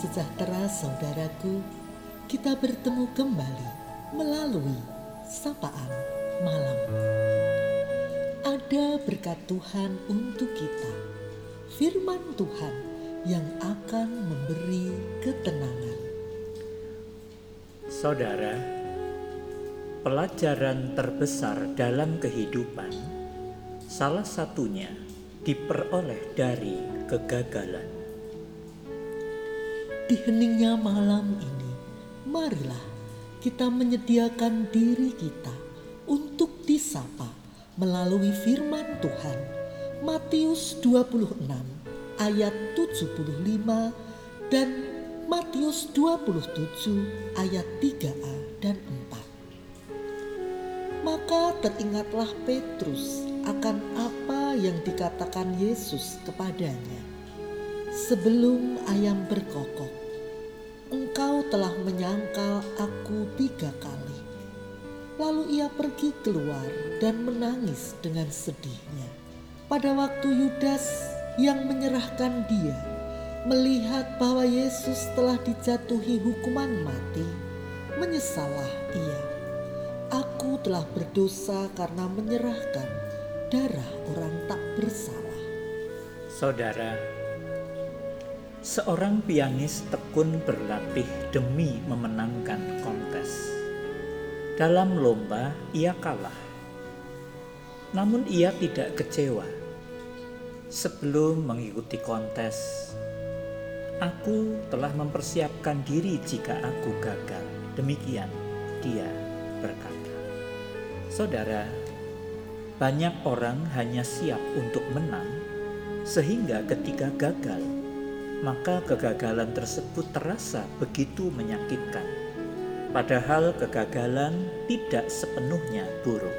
sejahtera saudaraku, kita bertemu kembali melalui sapaan malam. Ada berkat Tuhan untuk kita, firman Tuhan yang akan memberi ketenangan. Saudara, pelajaran terbesar dalam kehidupan salah satunya diperoleh dari kegagalan di heningnya malam ini, marilah kita menyediakan diri kita untuk disapa melalui firman Tuhan. Matius 26 ayat 75 dan Matius 27 ayat 3a dan 4. Maka teringatlah Petrus akan apa yang dikatakan Yesus kepadanya. Sebelum ayam berkokok, engkau telah menyangkal aku tiga kali. Lalu ia pergi keluar dan menangis dengan sedihnya. Pada waktu Yudas yang menyerahkan dia melihat bahwa Yesus telah dijatuhi hukuman mati, menyesalah ia. Aku telah berdosa karena menyerahkan darah orang tak bersalah. Saudara, Seorang pianis tekun berlatih demi memenangkan kontes. Dalam lomba, ia kalah. Namun ia tidak kecewa. Sebelum mengikuti kontes, aku telah mempersiapkan diri jika aku gagal. Demikian dia berkata. Saudara, banyak orang hanya siap untuk menang sehingga ketika gagal maka kegagalan tersebut terasa begitu menyakitkan. Padahal kegagalan tidak sepenuhnya buruk.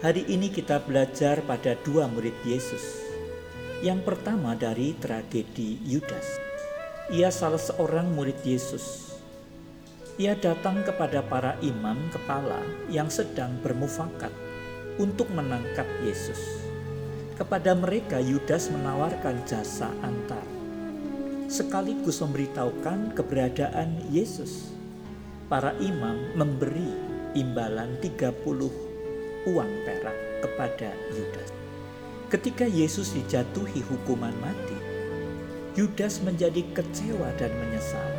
Hari ini kita belajar pada dua murid Yesus. Yang pertama dari tragedi Yudas. Ia salah seorang murid Yesus. Ia datang kepada para imam kepala yang sedang bermufakat untuk menangkap Yesus. Kepada mereka Yudas menawarkan jasa antar sekaligus memberitahukan keberadaan Yesus. Para imam memberi imbalan 30 uang perak kepada Yudas. Ketika Yesus dijatuhi hukuman mati, Yudas menjadi kecewa dan menyesal.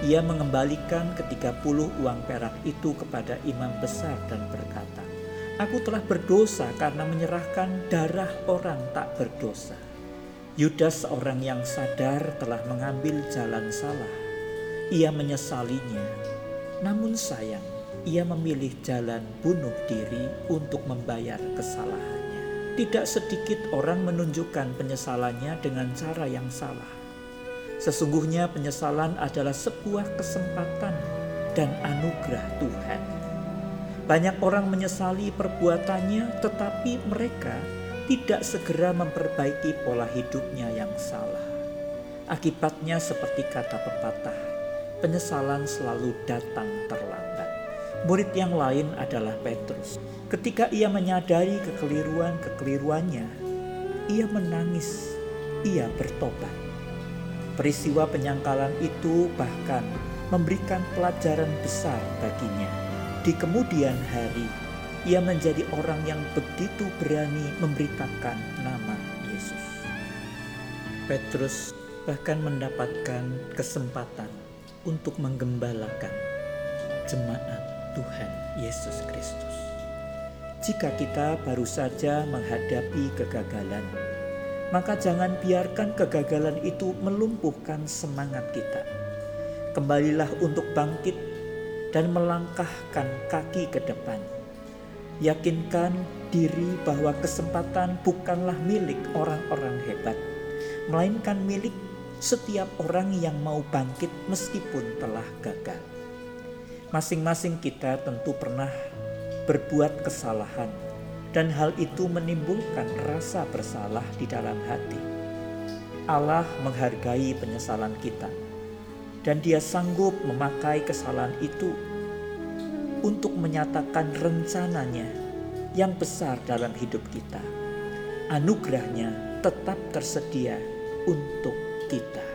Ia mengembalikan ketiga puluh uang perak itu kepada imam besar dan berkata, Aku telah berdosa karena menyerahkan darah orang tak berdosa. Yudas seorang yang sadar telah mengambil jalan salah. Ia menyesalinya. Namun sayang, ia memilih jalan bunuh diri untuk membayar kesalahannya. Tidak sedikit orang menunjukkan penyesalannya dengan cara yang salah. Sesungguhnya penyesalan adalah sebuah kesempatan dan anugerah Tuhan banyak orang menyesali perbuatannya, tetapi mereka tidak segera memperbaiki pola hidupnya yang salah. Akibatnya, seperti kata pepatah, penyesalan selalu datang terlambat. Murid yang lain adalah Petrus. Ketika ia menyadari kekeliruan-kekeliruannya, ia menangis, ia bertobat. Peristiwa penyangkalan itu bahkan memberikan pelajaran besar baginya di kemudian hari, ia menjadi orang yang begitu berani memberitakan nama Yesus. Petrus bahkan mendapatkan kesempatan untuk menggembalakan jemaat Tuhan Yesus Kristus. Jika kita baru saja menghadapi kegagalan, maka jangan biarkan kegagalan itu melumpuhkan semangat kita. Kembalilah untuk bangkit dan melangkahkan kaki ke depan. Yakinkan diri bahwa kesempatan bukanlah milik orang-orang hebat, melainkan milik setiap orang yang mau bangkit meskipun telah gagal. Masing-masing kita tentu pernah berbuat kesalahan, dan hal itu menimbulkan rasa bersalah di dalam hati. Allah menghargai penyesalan kita dan dia sanggup memakai kesalahan itu untuk menyatakan rencananya yang besar dalam hidup kita. Anugerahnya tetap tersedia untuk kita.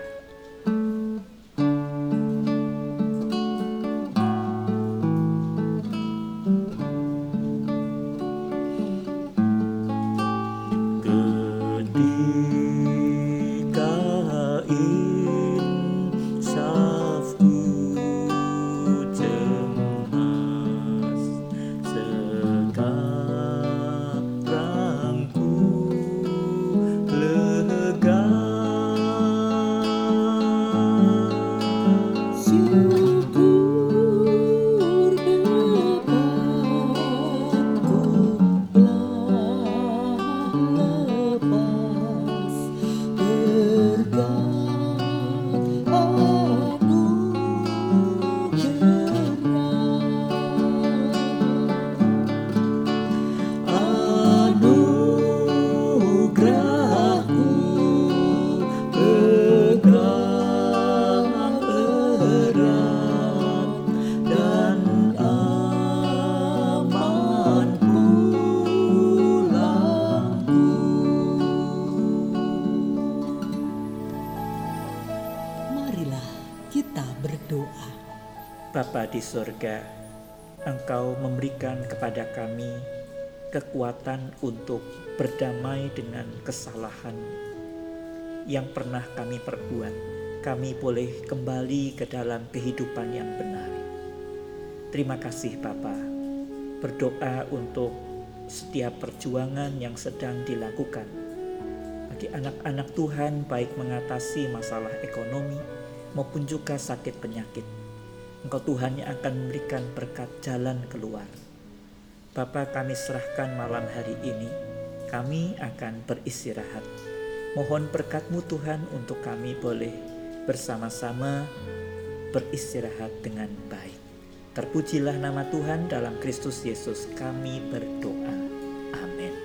Bapa di sorga, Engkau memberikan kepada kami kekuatan untuk berdamai dengan kesalahan yang pernah kami perbuat. Kami boleh kembali ke dalam kehidupan yang benar. Terima kasih Bapa. Berdoa untuk setiap perjuangan yang sedang dilakukan bagi anak-anak Tuhan baik mengatasi masalah ekonomi maupun juga sakit penyakit Engkau Tuhan yang akan memberikan berkat jalan keluar. Bapa kami serahkan malam hari ini, kami akan beristirahat. Mohon berkatmu Tuhan untuk kami boleh bersama-sama beristirahat dengan baik. Terpujilah nama Tuhan dalam Kristus Yesus kami berdoa. Amin.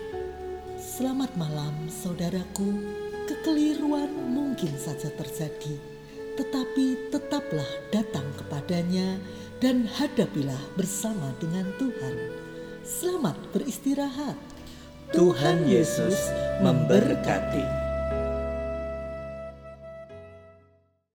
Selamat malam saudaraku, kekeliruan mungkin saja terjadi tetapi tetaplah datang kepadanya dan hadapilah bersama dengan Tuhan. Selamat beristirahat. Tuhan Yesus memberkati.